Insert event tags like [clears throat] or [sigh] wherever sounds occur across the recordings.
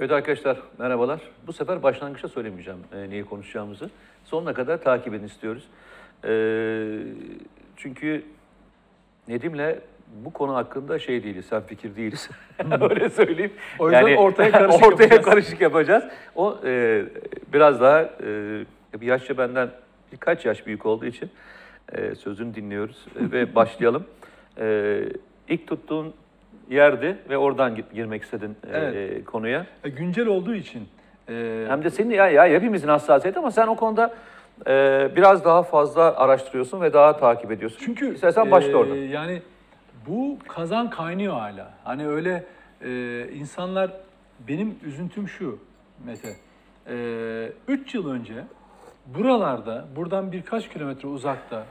Evet arkadaşlar merhabalar. Bu sefer başlangıçta söylemeyeceğim e, neyi konuşacağımızı. Sonuna kadar takip edin istiyoruz. E, çünkü Nedim'le bu konu hakkında şey değiliz, sen fikir değiliz. [laughs] Öyle söyleyeyim. O yüzden ortaya [laughs] karışık ortaya yapacağız. karışık yapacağız. O e, biraz daha e, bir yaşça benden birkaç yaş büyük olduğu için e, sözünü dinliyoruz E, ve [laughs] başlayalım. E, ilk tuttuğun yerdi ve oradan gi- girmek istedin e, Evet. konuya. E, Güncel olduğu için e, Hem de senin ya, ya hepimizin hassasiyeti ama sen o konuda e, biraz daha fazla araştırıyorsun ve daha takip ediyorsun. çünkü istersen başla e, oradan. Yani bu kazan kaynıyor hala. Hani öyle e, insanlar benim üzüntüm şu Mete. 3 yıl önce buralarda, buradan birkaç kilometre uzakta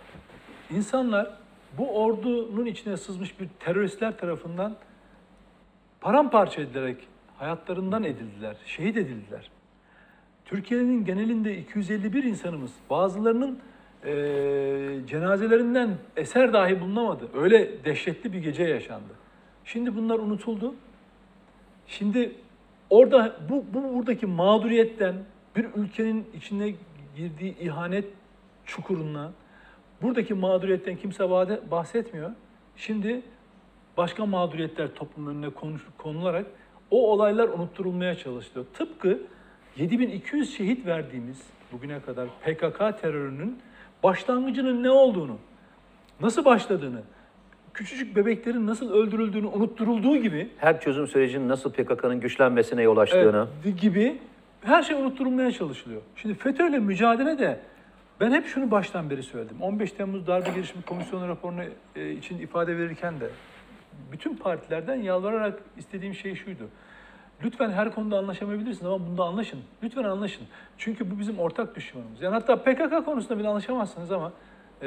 insanlar bu ordunun içine sızmış bir teröristler tarafından paramparça edilerek hayatlarından edildiler, şehit edildiler. Türkiye'nin genelinde 251 insanımız, bazılarının eee, cenazelerinden eser dahi bulunamadı. Öyle dehşetli bir gece yaşandı. Şimdi bunlar unutuldu. Şimdi orada bu, bu buradaki mağduriyetten bir ülkenin içine girdiği ihanet çukuruna buradaki mağduriyetten kimse bahsetmiyor. Şimdi başka mağduriyetler toplumun önüne konularak o olaylar unutturulmaya çalışılıyor. Tıpkı 7200 şehit verdiğimiz bugüne kadar PKK terörünün başlangıcının ne olduğunu, nasıl başladığını, küçücük bebeklerin nasıl öldürüldüğünü unutturulduğu gibi Her çözüm sürecinin nasıl PKK'nın güçlenmesine yol açtığını. Evet, gibi her şey unutturulmaya çalışılıyor. Şimdi FETÖ'yle mücadele de ben hep şunu baştan beri söyledim. 15 Temmuz Darbe Girişimi Komisyonu raporunu e, için ifade verirken de bütün partilerden yalvararak istediğim şey şuydu. Lütfen her konuda anlaşamayabilirsiniz ama bunda anlaşın. Lütfen anlaşın. Çünkü bu bizim ortak düşmanımız. Yani hatta PKK konusunda bile anlaşamazsınız ama e,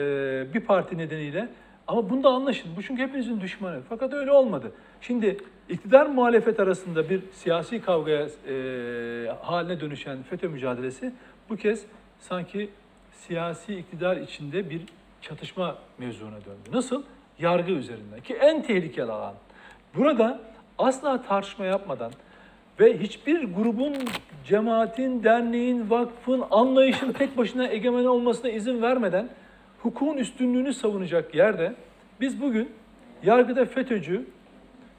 bir parti nedeniyle ama bunda anlaşın. Bu çünkü hepinizin düşmanı. Fakat öyle olmadı. Şimdi iktidar muhalefet arasında bir siyasi kavgaya e, haline dönüşen FETÖ mücadelesi bu kez sanki siyasi iktidar içinde bir çatışma mevzuna döndü. Nasıl? Yargı üzerinden ki en tehlikeli alan. Burada asla tartışma yapmadan ve hiçbir grubun, cemaatin, derneğin, vakfın, anlayışın tek başına egemen olmasına izin vermeden hukukun üstünlüğünü savunacak yerde biz bugün yargıda FETÖ'cü,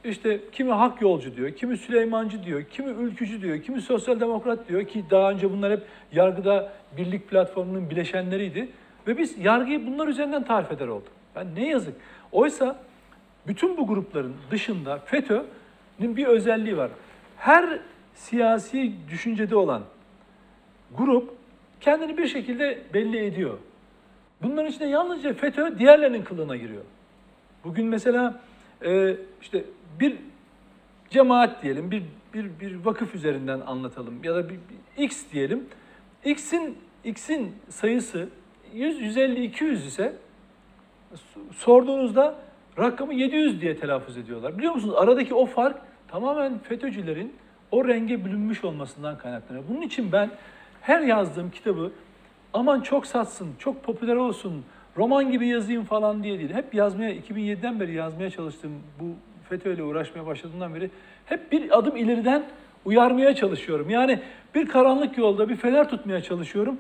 işte kimi hak yolcu diyor, kimi Süleymancı diyor, kimi ülkücü diyor, kimi sosyal demokrat diyor ki daha önce bunlar hep yargıda birlik platformunun bileşenleriydi. Ve biz yargıyı bunlar üzerinden tarif eder olduk. Yani ne yazık. Oysa bütün bu grupların dışında FETÖ'nün bir özelliği var. Her siyasi düşüncede olan grup kendini bir şekilde belli ediyor. Bunların içinde yalnızca FETÖ diğerlerinin kılığına giriyor. Bugün mesela e, işte bir cemaat diyelim, bir, bir, bir vakıf üzerinden anlatalım ya da bir, bir X diyelim. X'in X'in sayısı 100, 150, 200 ise sorduğunuzda rakamı 700 diye telaffuz ediyorlar. Biliyor musunuz aradaki o fark tamamen FETÖ'cülerin o renge bürünmüüş olmasından kaynaklanıyor. Bunun için ben her yazdığım kitabı aman çok satsın, çok popüler olsun, roman gibi yazayım falan diye değil. Hep yazmaya, 2007'den beri yazmaya çalıştığım bu FETÖ ile uğraşmaya başladığımdan beri hep bir adım ileriden uyarmaya çalışıyorum. Yani bir karanlık yolda bir fener tutmaya çalışıyorum.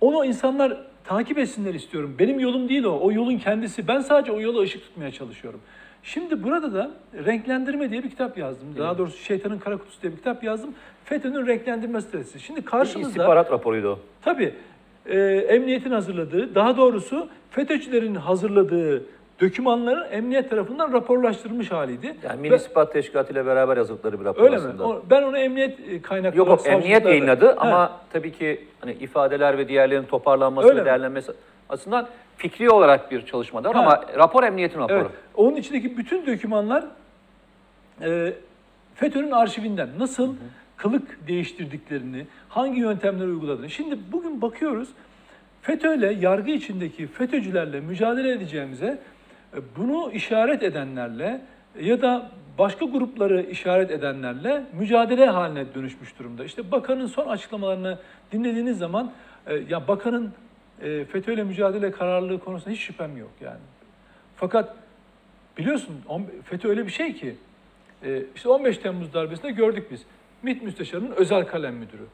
Onu insanlar takip etsinler istiyorum. Benim yolum değil o. O yolun kendisi. Ben sadece o yola ışık tutmaya çalışıyorum. Şimdi burada da renklendirme diye bir kitap yazdım. Daha doğrusu Şeytanın Kara Kutusu diye bir kitap yazdım. FETÖ'nün renklendirme stratejisi. Şimdi karşımızda... İstihbarat raporuydu o. Tabii. E, emniyetin hazırladığı, daha doğrusu FETÖ'cülerin hazırladığı dokümanların emniyet tarafından raporlaştırılmış haliydi. Yani Milli İstihbarat Teşkilatı ile beraber yazdıkları bir rapor Öyle mi? aslında. O- ben onu emniyet e, kaynakları... Yok yok emniyet yayınladı He. ama tabii ki hani ifadeler ve diğerlerinin toparlanması Öyle ve mi? değerlenmesi açısından fikri olarak bir çalışma da var ama rapor emniyetin raporu. Evet. Onun içindeki bütün dokümanlar e, FETÖ'nün arşivinden nasıl kılık değiştirdiklerini, hangi yöntemleri uyguladığını. Şimdi bugün bakıyoruz FETÖ'yle, yargı içindeki FETÖ'cülerle mücadele edeceğimize bunu işaret edenlerle ya da başka grupları işaret edenlerle mücadele haline dönüşmüş durumda. İşte bakanın son açıklamalarını dinlediğiniz zaman e, ya bakanın e, FETÖ'yle mücadele kararlılığı konusunda hiç şüphem yok yani. Fakat biliyorsun FETÖ öyle bir şey ki e, işte 15 Temmuz darbesinde gördük biz. MİT Müsteşarı'nın özel kalem müdürü.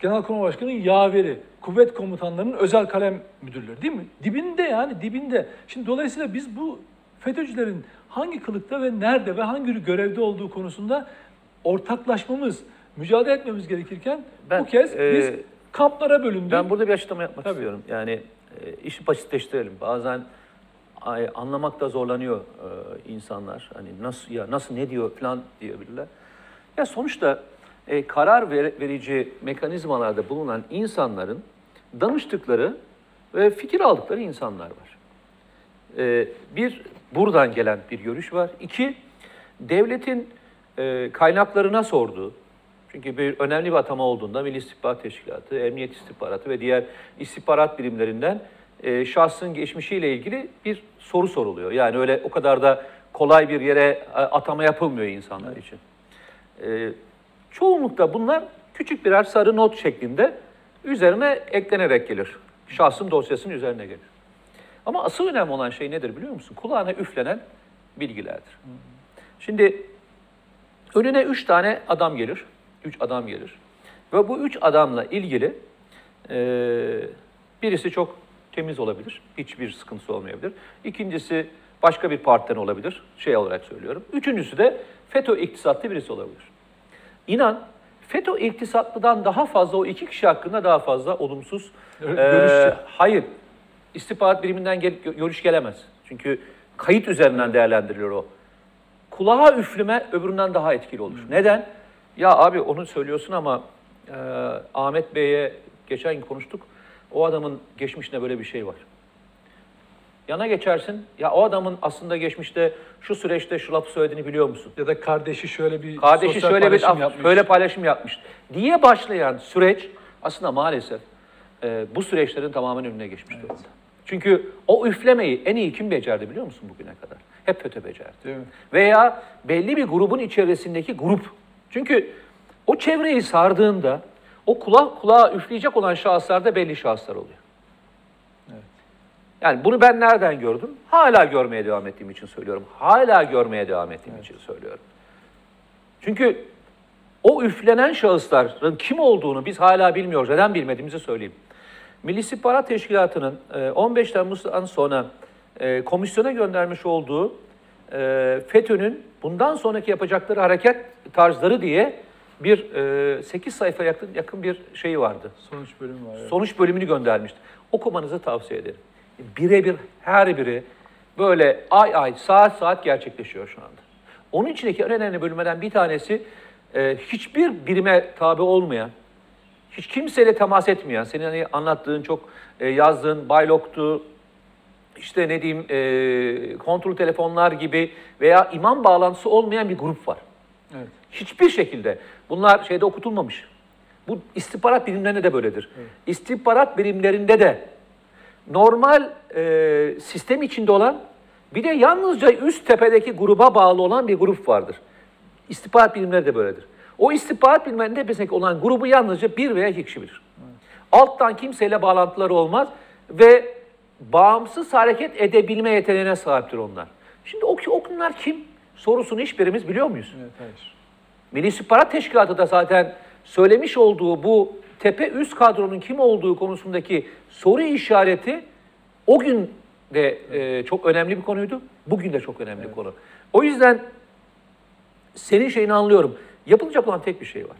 Genelkurmay Başkanı'nın yaveri, kuvvet komutanlarının özel kalem müdürleri değil mi? Dibinde yani dibinde. Şimdi dolayısıyla biz bu FETÖ'cülerin hangi kılıkta ve nerede ve hangi görevde olduğu konusunda ortaklaşmamız, mücadele etmemiz gerekirken Ben, bu kez e, biz kamplara bölündük. Ben burada bir açıklama yapmak Tabii. istiyorum. Yani e, işi basitleştirelim. Bazen ay, anlamakta zorlanıyor e, insanlar. Hani nasıl ya nasıl ne diyor falan diyebilirler. Ya sonuçta e, karar ver- verici mekanizmalarda bulunan insanların danıştıkları ve fikir aldıkları insanlar var. E, bir buradan gelen bir görüş var. İki devletin e, kaynaklarına sorduğu. Çünkü bir önemli bir atama olduğunda Milli İstihbarat Teşkilatı, Emniyet İstihbaratı ve diğer istihbarat birimlerinden e, şahsın geçmişiyle ilgili bir soru soruluyor. Yani öyle o kadar da kolay bir yere e, atama yapılmıyor insanlar için. E, çoğunlukla bunlar küçük birer sarı not şeklinde üzerine eklenerek gelir. Şahsın dosyasının üzerine gelir. Ama asıl önemli olan şey nedir biliyor musun? Kulağına üflenen bilgilerdir. Şimdi önüne üç tane adam gelir. Üç adam gelir. Ve bu üç adamla ilgili eee, birisi çok temiz olabilir. Hiçbir sıkıntısı olmayabilir. İkincisi başka bir partiden olabilir. Şey olarak söylüyorum. Üçüncüsü de FETÖ iktisatlı birisi olabilir. İnan FETÖ iktisatlıdan daha fazla o iki kişi hakkında daha fazla olumsuz görüş- hayır istihbarat biriminden gel, gö- görüş gelemez. Çünkü kayıt üzerinden değerlendiriliyor o. Kulağa üfleme öbüründen daha etkili olur. Neden? Ya abi onu söylüyorsun ama eee, Ahmet Bey'e geçen gün konuştuk. O adamın geçmişinde böyle bir şey var. Yana geçersin. Ya o adamın aslında geçmişte şu süreçte şu lafı söylediğini biliyor musun? ya da kardeşi şöyle bir Kardeşi şöyle bir paylaşım af- yapmış. şöyle paylaşım yapmış diye başlayan süreç aslında maalesef e, bu süreçlerin tamamen önüne geçmiş durumda. Çünkü o üflemeyi en iyi kim becerdi biliyor musun bugüne kadar? Hep FETÖ becerdi. Değil mi? Veya belli bir grubun içerisindeki grup. Çünkü o çevreyi sardığında o kulağa, kulağa üfleyecek olan şahıslarda belli şahıslar oluyor. Yani bunu ben nereden gördüm? Hala görmeye devam ettiğim için söylüyorum. Hala görmeye devam ettiğim için söylüyorum. Çünkü o üflenen şahısların kim olduğunu biz hala bilmiyoruz. Neden bilmediğimizi söyleyeyim. Milli İstihbarat Teşkilatı'nın e, 15 Temmuz'dan sonra e, komisyona göndermiş olduğu e, FETÖ'nün bundan sonraki yapacakları hareket tarzları diye bir 8 sayfa yakın, yakın bir şeyi vardı. Sonuç bölümü var. evet. Sonuç bölümünü göndermişti. Okumanızı tavsiye ederim. Birebir her biri böyle ay ay saat saat gerçekleşiyor şu anda. Onun içindeki en önemli bölümlerden bir tanesi e, hiçbir birime tabi olmayan, hiç kimseyle temas etmeyen, senin hani anlattığın çok e, yazdığın Baylok'tu, işte ne diyeyim e, kontrol telefonlar gibi veya imam bağlantısı olmayan bir grup var. Evet. Hiçbir şekilde. Bunlar şeyde okutulmamış. Bu istihbarat birimlerinde de böyledir. İstihbarat birimlerinde de normal e, sistem içinde olan bir de yalnızca üst tepedeki gruba bağlı olan bir grup vardır. İstihbarat birimleri de böyledir. O istihbarat birimlerinin tepesindeki olan grubu yalnızca bir veya iki kişi bilir. Alttan kimseyle bağlantıları olmaz ve bağımsız hareket edebilme yeteneğine sahiptir onlar. Şimdi o, o bunlar kim? Sorusunu hiçbirimiz biliyor muyuz? Evet, hayır. Milli İstihbarat Teşkilatı da zaten söylemiş olduğu bu tepe üst kadronun kim olduğu konusundaki soru işareti o gün de e, çok önemli bir konuydu. Bugün de çok önemli bir konu. O yüzden senin şeyini anlıyorum. Yapılacak olan tek bir şey var.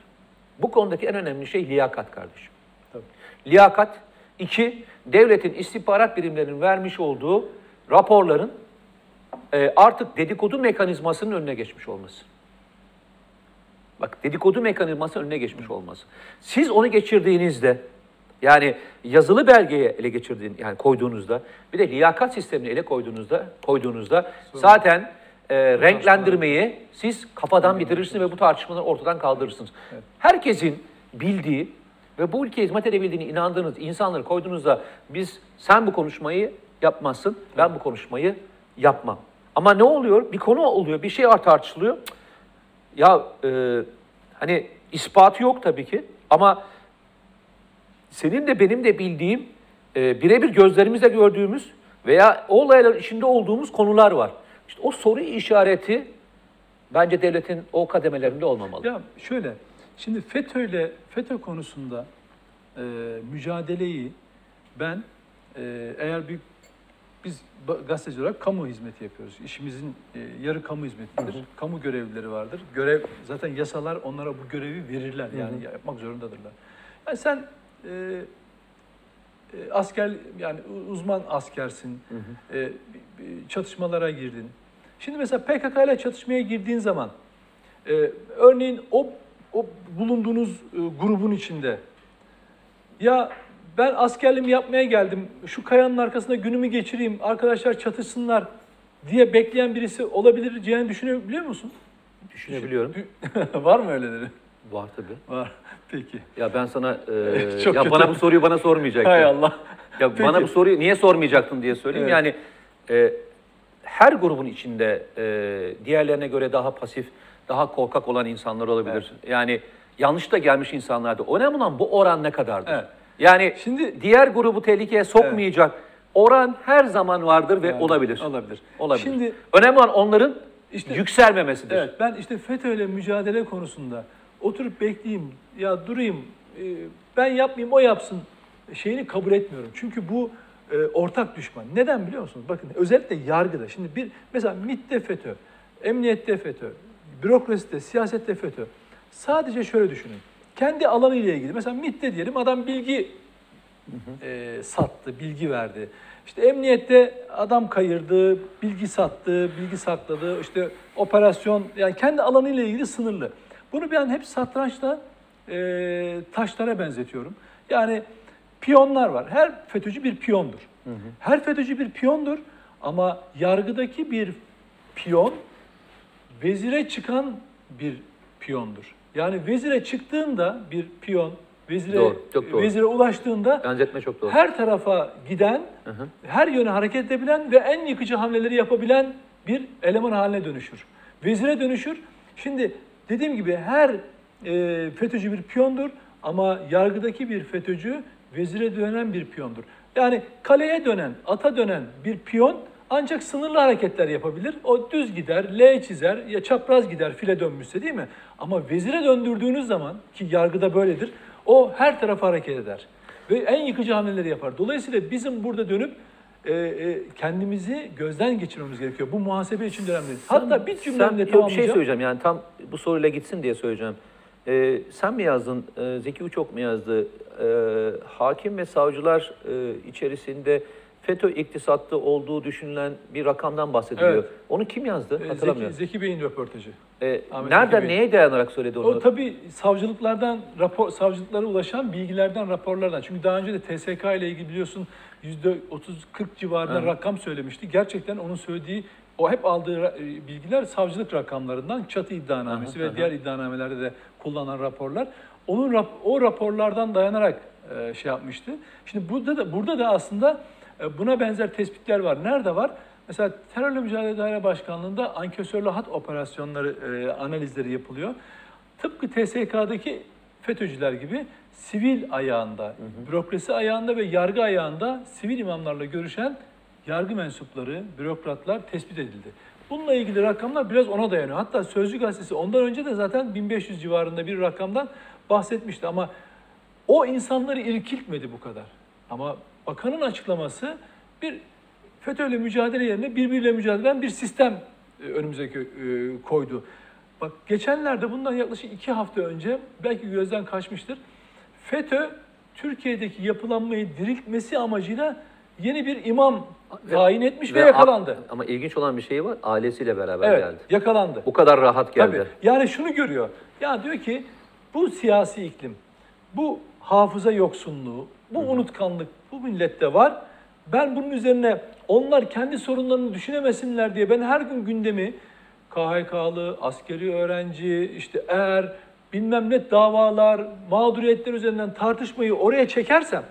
Bu konudaki en önemli şey liyakat kardeşim. Tabii. Liyakat. iki devletin istihbarat birimlerinin vermiş olduğu raporların e, artık dedikodu mekanizmasının önüne geçmiş olması. Bak dedikodu mekanizmasının önüne geçmiş olması. Siz onu geçirdiğinizde yani yazılı belgeye ele geçirdiğin yani koyduğunuzda bir de liyakat sistemini ele koyduğunuzda koyduğunuzda zaten e, renklendirmeyi siz kafadan bitirirsiniz ve bu tartışmaları ortadan kaldırırsınız. Herkesin bildiği ve bu ülkeye hizmet edebildiğine inandığınız insanları koyduğunuzda biz sen bu konuşmayı yapmazsın, ben bu konuşmayı yapmam. Ama ne oluyor? Bir konu oluyor, bir şey tartışılıyor. Cık, ya e, hani ispatı yok tabii ki ama senin de benim de bildiğim e, birebir gözlerimizle gördüğümüz veya o olayların içinde olduğumuz konular var. İşte o soru işareti bence devletin o kademelerinde olmamalı. Ya şöyle, Şimdi FETÖ'yle FETÖ konusunda e, mücadeleyi ben e, eğer bir biz gazeteci olarak kamu hizmeti yapıyoruz. İşimizin e, yarı kamu hizmetidir. Kamu görevlileri vardır. Görev zaten yasalar onlara bu görevi verirler. Yani yapmak zorundadırlar. Yani sen e, e, asker yani uzman askersin. E, bir- bir çatışmalara girdin. Şimdi mesela PKK ile çatışmaya girdiğin zaman e, örneğin o o bulunduğunuz e, grubun içinde ya ben askerliğimi yapmaya geldim. Şu kayanın arkasında günümü geçireyim. Arkadaşlar çatışsınlar diye bekleyen birisi olabileceğini düşünebiliyor musun? Düşünebiliyorum. [laughs] Var mı öyleleri? Var tabii. Var. Peki. Ya ben sana e, [laughs] Çok ya kötü. bana bu soruyu bana sormayacaktın. Hay Allah. Ya Peki. bana bu soruyu niye sormayacaktın diye söyleyeyim. Evet. Yani e, her grubun içinde e, diğerlerine göre daha pasif, daha korkak olan insanlar olabilir. Yani yanlış da gelmiş insanlar da. Önemli olan bu oran ne kadardır? Evet. Yani Şimdi- diğer grubu tehlikeye sokmayacak oran her zaman vardır ve Yani olabilir. olabilir. Olabilir. Şimdi- önemli olan onların İşte- yükselmemesidir. Evet ben işte FETÖ ile mücadele konusunda oturup bekleyeyim, ya durayım, e, ben yapmayayım o yapsın şeyini kabul etmiyorum. Çünkü bu e, ortak düşman. Neden biliyor musunuz? Bakın özellikle yargıda. Şimdi bir mesela MİT'te FETÖ, emniyette FETÖ, bürokraside, siyasette FETÖ. Sadece şöyle düşünün. Kendi alanı ile ilgili. Mesela MİT'te diyelim adam bilgi e, sattı, bilgi verdi. İşte emniyette adam kayırdı, bilgi sattı, bilgi sakladı. İşte operasyon yani kendi alanıyla ilgili sınırlı. Bunu ben hep satrançta e, taşlara benzetiyorum. Yani piyonlar var. Her FETÖ'cü bir piyondur. Her FETÖ'cü bir piyondur ama yargıdaki bir piyon vezire çıkan bir piyondur. Yani vezire çıktığında bir piyon vezire Doğru, çok doğru. vezire ulaştığında Benzetme çok doğru. her tarafa giden, her yöne hareket edebilen ve en yıkıcı hamleleri yapabilen bir eleman haline dönüşür. Vezire dönüşür. Şimdi dediğim gibi her e, FETÖ'cü bir piyondur ama yargıdaki bir FETÖ'cü vezire dönen bir piyondur. Yani kaleye dönen, ata dönen bir piyon ancak sınırlı hareketler yapabilir. O düz gider, L çizer ya çapraz gider file dönmüşse değil mi? Ama vezire döndürdüğünüz zaman ki yargıda böyledir. O her tarafa hareket eder ve en yıkıcı hamleleri yapar. Dolayısıyla bizim burada dönüp e, e, kendimizi gözden geçirmemiz gerekiyor. Bu muhasebe için önemli. Hatta bir cümlemle yok, bir şey tamamlayacağım. söyleyeceğim yani tam bu soruyla gitsin diye söyleyeceğim. Ee, sen mi yazdın, e, Zeki Uçok mu yazdı? Ee, hakim ve savcılar e, içerisinde FETÖ iktisatta olduğu düşünülen bir rakamdan bahsediliyor. Evet. Onu kim yazdı? E, Zeki, Hatırlamıyorum. Zeki Bey'in röportajı. Ee, Ahmet nereden, Zeki neye dayanarak söyledi onu? O tabii savcılıklardan rapor savcılıklara ulaşan bilgilerden, raporlardan. Çünkü daha önce de TSK ile ilgili biliyorsun yüzde 30-40 civarında Evet. rakam söylemişti. Gerçekten onun söylediği o hep aldığı e, bilgiler savcılık rakamlarından çatı iddianamesi Aha, ve aha. diğer iddianamelerde de kullanılan raporlar. Onun rap- o raporlardan dayanarak e, şey yapmıştı. Şimdi burada da burada da aslında buna benzer tespitler var. Nerede var? Mesela Terörle Mücadele Daire Başkanlığı'nda ankesörlü hat operasyonları e, analizleri yapılıyor. Tıpkı TSK'daki FETÖ'cüler gibi sivil ayağında, bürokrasi ayağında ve yargı ayağında sivil imamlarla görüşen yargı mensupları, bürokratlar tespit edildi. Bununla ilgili rakamlar biraz ona dayanıyor. Hatta Sözcü Gazetesi ondan önce de zaten 1500 civarında bir rakamdan bahsetmişti ama o insanları irkiltmedi bu kadar. Ama bakanın açıklaması bir FETÖ'yle mücadele yerine birbiriyle mücadele eden bir sistem e, önümüze e, koydu. Bak geçenlerde bundan yaklaşık iki hafta önce belki gözden kaçmıştır. FETÖ Türkiye'deki yapılanmayı diriltmesi amacıyla yeni bir imam tayin etmiş ve, Ve yakalandı. Ama ilginç olan bir şey var. Ailesiyle beraber Evet, geldi. yakalandı. Bu kadar rahat geldi. Tabii. Yani şunu görüyor. Ya diyor ki bu siyasi iklim, bu hafıza yoksunluğu, bu unutkanlık bu millette var. Ben bunun üzerine onlar kendi sorunlarını düşünemesinler diye ben her gün gündemi KHK'lı, askeri öğrenci, işte er, bilmem ne davalar, mağduriyetler üzerinden tartışmayı oraya çekersem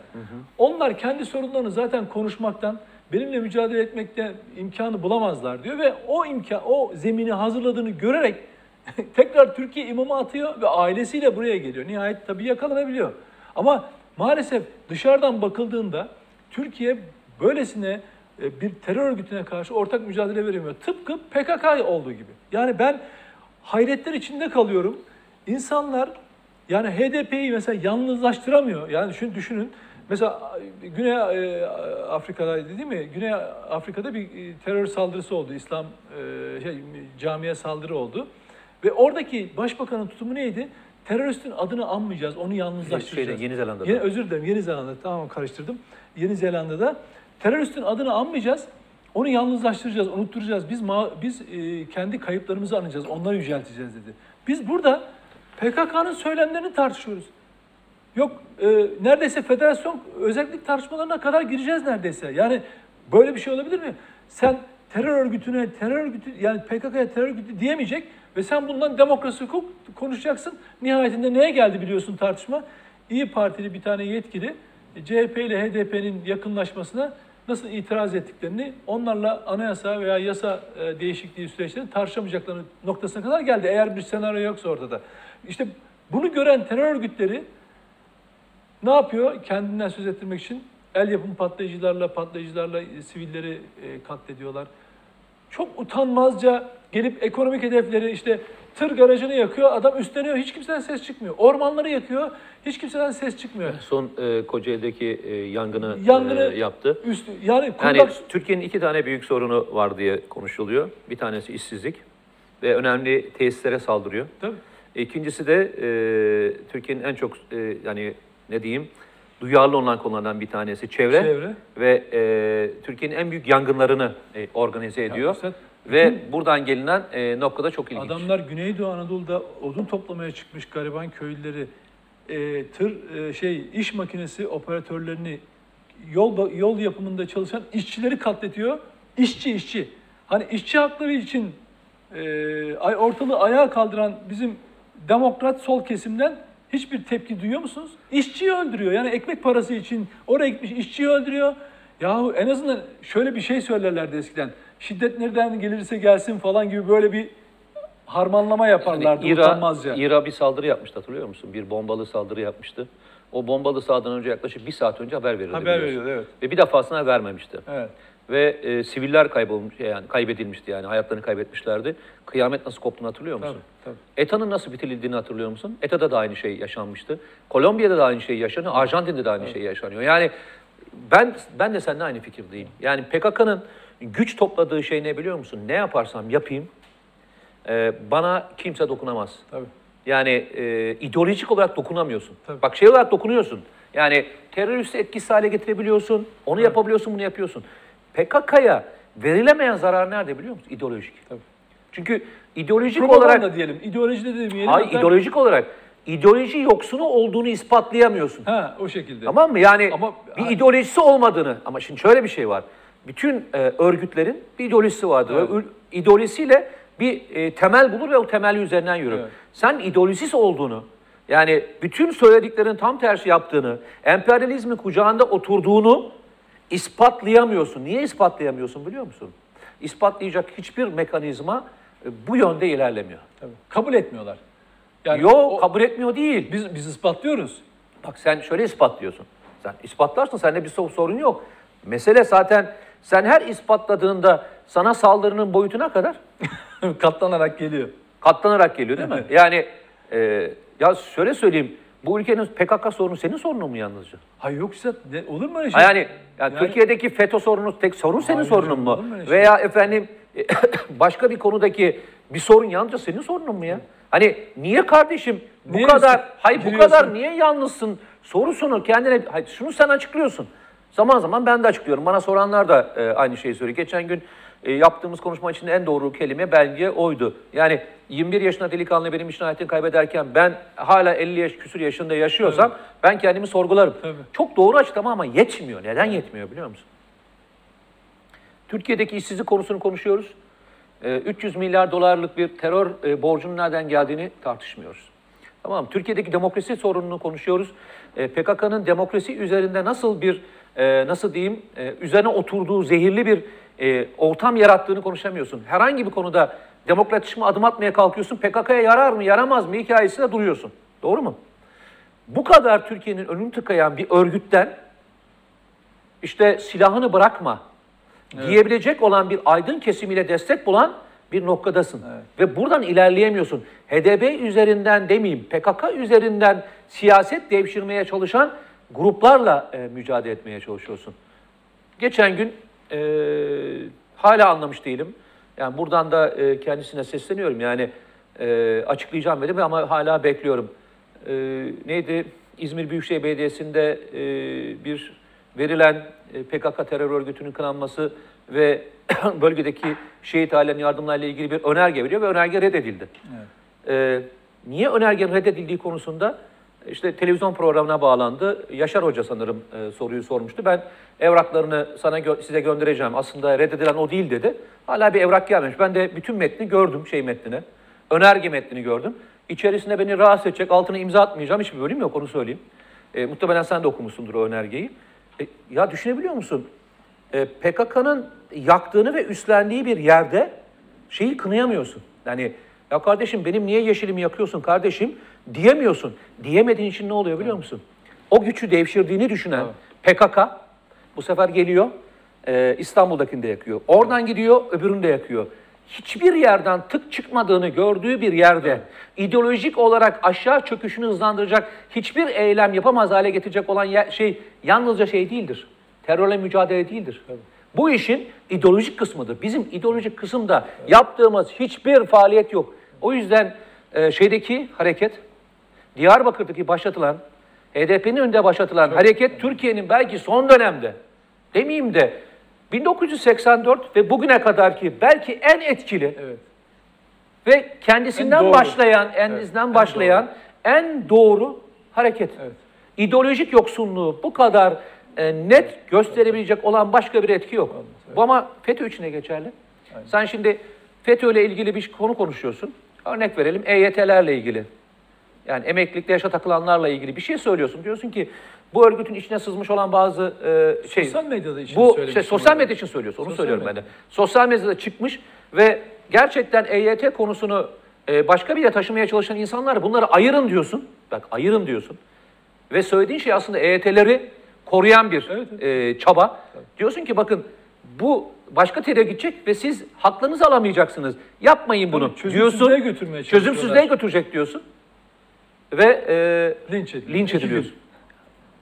onlar kendi sorunlarını zaten konuşmaktan, benimle mücadele etmekte imkanı bulamazlar diyor ve o imkan, o zemini hazırladığını görerek [laughs] tekrar Türkiye imamı atıyor ve ailesiyle buraya geliyor. Nihayet tabii yakalanabiliyor. Ama maalesef dışarıdan bakıldığında Türkiye böylesine e, bir terör örgütüne karşı ortak mücadele veremiyor. Tıpkı PKK olduğu gibi. Yani ben hayretler içinde kalıyorum. İnsanlar Yani HDP'yi mesela yalnızlaştıramıyor. Yani şunu düşünün. Mesela Güney e, Afrika'da değil mi? Güney Afrika'da bir e, terör saldırısı oldu. İslam e, şey, camiye saldırı oldu. Ve oradaki başbakanın tutumu neydi? Teröristin adını anmayacağız, onu yalnızlaştıracağız. Şeyde, Yeni Zelanda'da. Yeni, özür dilerim, Yeni Zelanda. Tamam karıştırdım. Yeni Zelanda'da teröristin adını anmayacağız. Onu yalnızlaştıracağız, unutturacağız. Biz biz e, kendi kayıplarımızı anacağız, onları yücelteceğiz dedi. Biz burada PKK'nın söylemlerini tartışıyoruz. Yok e, neredeyse federasyon özellik tartışmalarına kadar gireceğiz neredeyse. Yani böyle bir şey olabilir mi? Sen terör örgütüne, terör örgütü yani PKK'ya terör örgütü diyemeyecek ve sen bundan demokrasi hukuk konuşacaksın. Nihayetinde neye geldi biliyorsun tartışma? İyi Partili bir tane yetkili e, CHP ile HDP'nin yakınlaşmasına nasıl itiraz ettiklerini, onlarla anayasa veya yasa e, değişikliği süreçlerini tartışamayacaklarını noktasına kadar geldi. Eğer bir senaryo yoksa ortada. İşte bunu gören terör örgütleri ne yapıyor? Kendinden söz ettirmek için el yapımı patlayıcılarla, patlayıcılarla e, sivilleri e, katlediyorlar. Çok utanmazca gelip ekonomik hedefleri işte tır garajını yakıyor, adam üstleniyor, hiç kimseden ses çıkmıyor. Ormanları yakıyor, hiç kimseden ses çıkmıyor. Son e, Kocaeli'deki e, yangını, Yangını e, yaptı. Üstü, yani Yani kundak, Türkiye'nin iki tane büyük sorunu var diye konuşuluyor. Bir tanesi işsizlik ve önemli tesislere saldırıyor. Tabii. İkincisi de e, Türkiye'nin en çok e, yani ne diyeyim duyarlı olan konulardan bir tanesi çevre, Çevre. ve e, Türkiye'nin en büyük yangınlarını e, organize ediyor. Üstad, ve buradan gelinen e, noktada çok ilginç. Adamlar Güneydoğu Anadolu'da odun toplamaya çıkmış gariban köylüleri, e, tır e, şey iş makinesi operatörlerini, yol yol yapımında çalışan işçileri katletiyor. İşçi işçi. Hani işçi hakları için e, ay- ortalığı ayağa kaldıran bizim demokrat sol kesimden hiçbir tepki duyuyor musunuz? İşçiyi öldürüyor. Yani ekmek parası için oraya gitmiş işçiyi öldürüyor. Yahu en azından şöyle bir şey söylerlerdi eskiden. Şiddet nereden gelirse gelsin falan gibi böyle bir harmanlama yaparlardı İra, utanmazca. İra bir saldırı yapmıştı hatırlıyor musun? Bir bombalı saldırı yapmıştı. O bombalı saldırıdan önce yaklaşık bir saat önce haber verildi. Haber veriyordu evet. Ve bir defasına vermemişti. Evet. Ve e, siviller kaybolmuş yani kaybedilmişti yani hayatlarını kaybetmişlerdi. Kıyamet nasıl koptuğunu hatırlıyor musun? Tabii, ETA'nın nasıl bitirildiğini hatırlıyor musun? ETA'da da aynı şey yaşanmıştı. Kolombiya'da da aynı şey yaşanıyor. Arjantin'de de aynı şey yaşanıyor. Yani ben ben de seninle aynı fikirdeyim. Yani PKK'nın güç topladığı şey ne biliyor musun? Ne yaparsam yapayım e, bana kimse dokunamaz. Tabii. Yani e, ideolojik olarak dokunamıyorsun. Tabii. Bak şey olarak dokunuyorsun. Yani teröristi etkisiz hale getirebiliyorsun. Onu yapabiliyorsun, bunu yapıyorsun. PKK'ya verilemeyen zarar nerede biliyor musun? İdeolojik. Tabii. Çünkü ideolojik Propaganda olarak diyelim. İdeoloji de demeyelim. hayır hatta- ideolojik olarak ideoloji yoksunu olduğunu ispatlayamıyorsun. Ha o şekilde. Tamam mı? Yani Ama- bir ha- ideolojisi olmadığını ama şimdi şöyle bir şey var. Bütün e, örgütlerin bir ideolojisi vardır. Evet. İdeolojisiyle bir e, temel bulur ve o temeli üzerinden yürür. Evet. Sen ideolojisiz olduğunu, yani bütün söylediklerin tam tersi yaptığını, emperyalizmin kucağında oturduğunu ispatlayamıyorsun. Niye ispatlayamıyorsun biliyor musun? İspatlayacak hiçbir mekanizma e, bu yönde ilerlemiyor. Tabii. Kabul etmiyorlar. Yani Yok o- kabul etmiyor değil. biz biz ispatlıyoruz. Bak sen şöyle ispatlıyorsun. Sen ispatlarsın sende bir sor- sorun yok. Mesele zaten sen her ispatladığında sana saldırının boyutuna kadar [laughs] Katlanarak geliyor. katlanarak geliyor değil mi? Yani e, ya şöyle söyleyeyim. Bu ülkenin PKK sorunu senin sorunun mu yalnızca? Hayır yok işte ne, olur mu öyle Ha şey? yani, yani, Yani- Türkiye'deki FETÖ sorunu tek sorun senin Hayır sorunun canım, mu? olur mu öyle şey? Veya efendim [coughs] başka bir konudaki bir sorun yalnızca senin sorunun mu ya? Hani niye kardeşim bu Niye kadar üstü- hayır bu giriyorsun? kadar niye yalnızsın sorusunu kendine hayır, şunu sen açıklıyorsun. Zaman zaman ben de açıklıyorum. Bana soranlar da e, aynı şeyi söylüyor. Geçen gün e, yaptığımız konuşma için en doğru kelime bence oydu. Yani 21 yaşında delikanlı benim için hayatını kaybederken ben hala 50 yaş küsur yaşında yaşıyorsam ben kendimi sorgularım. Tabii. Çok doğru açıklama ama yetmiyor. Neden yetmiyor biliyor musun? Türkiye'deki işsizlik konusunu konuşuyoruz. Ee, 300 milyar dolarlık bir terör e, borcunun nereden geldiğini tartışmıyoruz. Tamam? Türkiye'deki demokrasi sorununu konuşuyoruz. Ee, PKK'nın demokrasi üzerinde nasıl bir, e, nasıl diyeyim, e, üzerine oturduğu zehirli bir e, ortam yarattığını konuşamıyorsun. Herhangi bir konuda demokratleşme adım atmaya kalkıyorsun. PKK'ya yarar mı, yaramaz mı hikayesinde duruyorsun. Doğru mu? Bu kadar Türkiye'nin önünü tıkayan bir örgütten işte silahını bırakma diyebilecek olan bir aydın kesimiyle destek bulan bir noktadasın. Ve buradan ilerleyemiyorsun. HDP üzerinden demeyeyim, PKK üzerinden siyaset devşirmeye çalışan gruplarla e, mücadele etmeye çalışıyorsun. Geçen gün e, hala anlamış değilim. Yani buradan da e, kendisine sesleniyorum. Yani e, açıklayacağım dedim ama hala bekliyorum. E, neydi? İzmir Büyükşehir Belediyesi'nde e, bir verilen e, PKK terör örgütünün kınanması ve [clears throat] bölgedeki şehit ailenin yardımlarıyla ilgili bir önerge veriyor ve önerge reddedildi. Evet. E, niye önergenin reddedildiği konusunda işte televizyon programına bağlandı. Yaşar Hoca sanırım e, soruyu sormuştu. Ben evraklarını sana gö- size göndereceğim. Aslında reddedilen o değil dedi. Hala bir evrak gelmemiş. Ben de bütün metni gördüm şey metnini. Önerge metnini gördüm. İçerisinde beni rahatsız edecek, altına imza atmayacağım hiçbir bölüm yok onu söyleyeyim. E, muhtemelen sen de okumuşsundur o önergeyi. E, ya düşünebiliyor musun? E, PKK'nın yaktığını ve üstlendiği bir yerde şeyi kınayamıyorsun. Yani ya kardeşim benim niye yeşilimi yakıyorsun kardeşim diyemiyorsun. Diyemediğin için ne oluyor biliyor musun? O gücü devşirdiğini düşünen PKK bu sefer geliyor e, İstanbul'dakini de yakıyor. Oradan gidiyor öbürünü de yakıyor. Hiçbir yerden tık çıkmadığını gördüğü bir yerde ideolojik olarak aşağı çöküşünü hızlandıracak hiçbir eylem yapamaz hale getirecek olan şey yalnızca şey değildir. Terörle mücadele değildir. Bu işin ideolojik kısmıdır. Bizim ideolojik kısımda yaptığımız hiçbir faaliyet yok. O yüzden e, şeydeki hareket, Diyarbakır'daki başlatılan, HDP'nin önünde başlatılan hareket Türkiye'nin belki son dönemde, demeyeyim de 1984 ve bugüne kadar ki belki en etkili Evet. ve kendisinden En doğru. başlayan, endisinden en başlayan en doğru hareket. Evet. İdeolojik yoksunluğu bu kadar e, net gösterebilecek olan başka bir etki yok. Bu ama FETÖ için de geçerli. Sen şimdi FETÖ ile ilgili bir konu konuşuyorsun. Örnek verelim EYT'lerle ilgili. Yani emeklilikte yaşa takılanlarla ilgili bir şey söylüyorsun. Diyorsun ki bu örgütün içine sızmış olan bazı e, şey... Sosyal medyada için Bu işte sosyal medya için söylüyorsun. Onu Sosyal söylüyorum medya. ben de. Sosyal medyada çıkmış ve gerçekten EYT konusunu e, başka bir yere taşımaya çalışan insanlar bunları ayırın diyorsun. Bak ayırın diyorsun. Ve söylediğin şey aslında EYT'leri koruyan bir Evet, e, çaba. Diyorsun ki bakın bu başka tere gidecek ve siz haklarınızı alamayacaksınız. Yapmayın bunu Tabii, diyorsun. çözümsüzlüğe götürmeye çalışıyorlar. Çözümsüzlüğe götürecek diyorsun. Ve e, Linç ediliyor. linç İki ediliyorsun.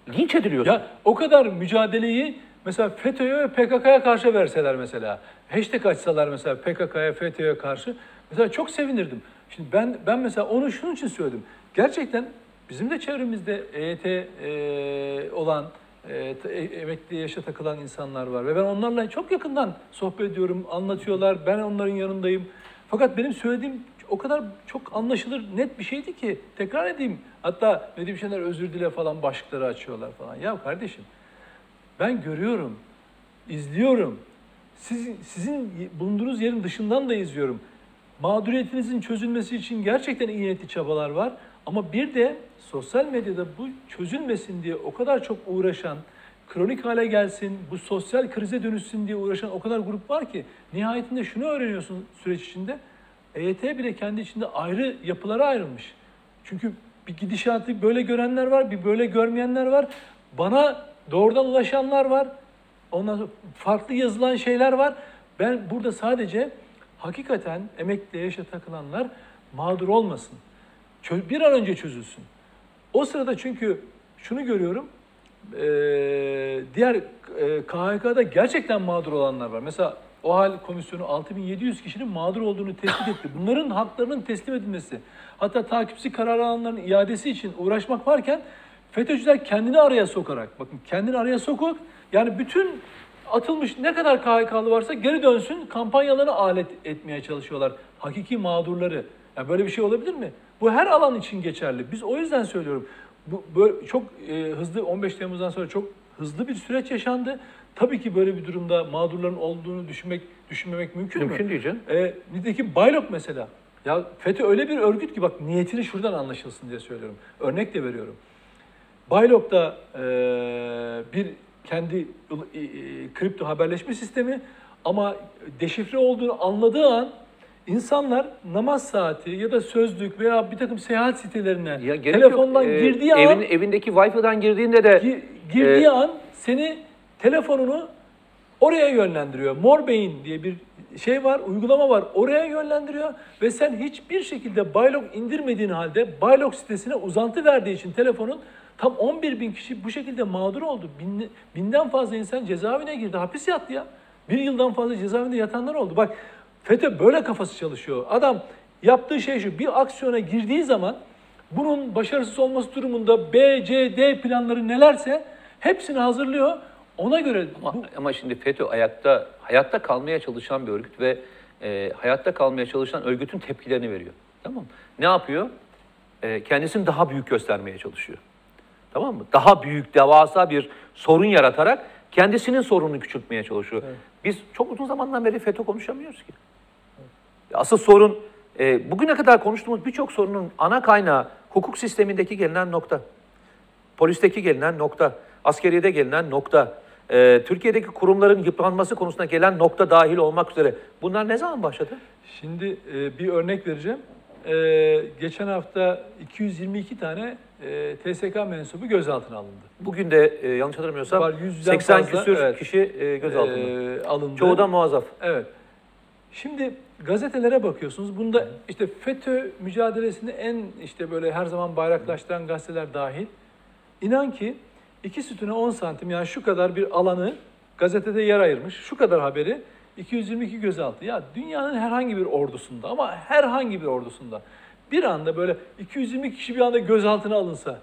Linç ediliyorsun. Ya o kadar mücadeleyi mesela FETÖ'ye ve PKK'ya karşı verseler mesela. Hashtag açsalar mesela PKK'ya, FETÖ'ye karşı. Mesela çok sevinirdim. Şimdi ben ben mesela onu şunun için söyledim. Gerçekten bizim de çevremizde EYT e, olan, e, e- emekli yaşa takılan insanlar var. Ve ben onlarla çok yakından sohbet ediyorum, anlatıyorlar. Ben onların yanındayım. Fakat benim söylediğim o kadar çok anlaşılır, net bir şeydi ki tekrar edeyim. Hatta Nedim Şener özür dile falan başlıkları açıyorlar falan. Ya kardeşim ben görüyorum, izliyorum. Sizin, sizin bulunduğunuz yerin dışından da izliyorum. Mağduriyetinizin çözülmesi için gerçekten iyi niyetli çabalar var. Ama bir de sosyal medyada bu çözülmesin diye o kadar çok uğraşan, kronik hale gelsin, bu sosyal krize dönüşsün diye uğraşan o kadar grup var ki nihayetinde şunu öğreniyorsun süreç içinde. EYT bile kendi içinde ayrı yapılara ayrılmış. Çünkü bir gidişatı böyle görenler var, bir böyle görmeyenler var. Bana doğrudan ulaşanlar var. Ondan sonra farklı yazılan şeyler var. Ben burada sadece hakikaten emekli yaşa takılanlar mağdur olmasın. Bir an önce çözülsün. O sırada çünkü şunu görüyorum. eee, diğer eee, KHK'da gerçekten mağdur olanlar var. Mesela o hal komisyonu 6700 kişinin mağdur olduğunu tespit etti. Bunların haklarının teslim edilmesi, hatta takipçi karar alanların iadesi için uğraşmak varken FETÖ'cüler kendini araya sokarak, bakın kendini araya sokup yani bütün atılmış ne kadar KHK'lı varsa geri dönsün kampanyalarına alet etmeye çalışıyorlar. Hakiki mağdurları. Ya böyle bir şey olabilir mi? Bu her alan için geçerli. Biz o yüzden söylüyorum. Bu böyle çok e, hızlı 15 Temmuz'dan sonra çok hızlı bir süreç yaşandı. Tabii ki böyle bir durumda mağdurların olduğunu düşünmek düşünmemek mümkün, mü? Mümkün değil canım. E, nitekim Baylok mesela. Ya FETÖ öyle bir örgüt ki bak niyetini şuradan anlaşılsın diye söylüyorum. Örnek de veriyorum. Baylok'ta e, bir kendi e, kripto haberleşme sistemi ama deşifre olduğunu anladığı an insanlar namaz saati ya da sözlük veya bir takım seyahat sitelerine Ya telefondan yok. Ee, girdiği an evin, evindeki Wi-Fi'den girdiğinde de girdiği e, an seni telefonunu oraya yönlendiriyor. Mor Beyin diye bir şey var, uygulama var. Oraya yönlendiriyor ve sen hiçbir şekilde Baylog indirmediğin halde Baylog sitesine uzantı verdiği için telefonun tam 11 bin kişi bu şekilde mağdur oldu. Bin, binden fazla insan cezaevine girdi, hapis yattı ya. Bir yıldan fazla cezaevinde yatanlar oldu. Bak FETÖ böyle kafası çalışıyor. Adam yaptığı şey şu, bir aksiyona girdiği zaman bunun başarısız olması durumunda B, C, D planları nelerse hepsini hazırlıyor. Ona göre Ama, bu, ama şimdi FETÖ ayakta hayatta kalmaya çalışan bir örgüt ve e, hayatta kalmaya çalışan örgütün tepkilerini veriyor. Tamam mı? Ne yapıyor? E, kendisini daha büyük göstermeye çalışıyor. Tamam mı? Daha büyük, devasa bir sorun yaratarak kendisinin sorununu küçültmeye çalışıyor. Biz çok uzun zamandan beri FETÖ konuşamıyoruz ki. Asıl sorun e, bugüne kadar konuştuğumuz birçok sorunun ana kaynağı hukuk sistemindeki gelinen nokta. Polisteki gelinen nokta, askeriyede gelinen nokta, e, Türkiye'deki kurumların yıpranması konusunda gelen nokta dahil olmak üzere. Bunlar ne zaman başladı? Şimdi e, bir örnek vereceğim. E, geçen hafta 222 tane e, TSK mensubu gözaltına alındı. Bugün de e, yanlış hatırlamıyorsam Var, yüzden 80 fazla, küsür evet. kişi e, gözaltında. E, alındı. Çoğu da muazzaf. Evet. Şimdi gazetelere bakıyorsunuz. Bunda işte FETÖ mücadelesini en işte böyle her zaman bayraklaştıran gazeteler dahil. İnan ki iki sütüne 10 santim yani şu kadar bir alanı gazetede yer ayırmış. Şu kadar haberi 222 gözaltı. Ya dünyanın herhangi bir ordusunda ama herhangi bir ordusunda bir anda böyle 220 kişi bir anda gözaltına alınsa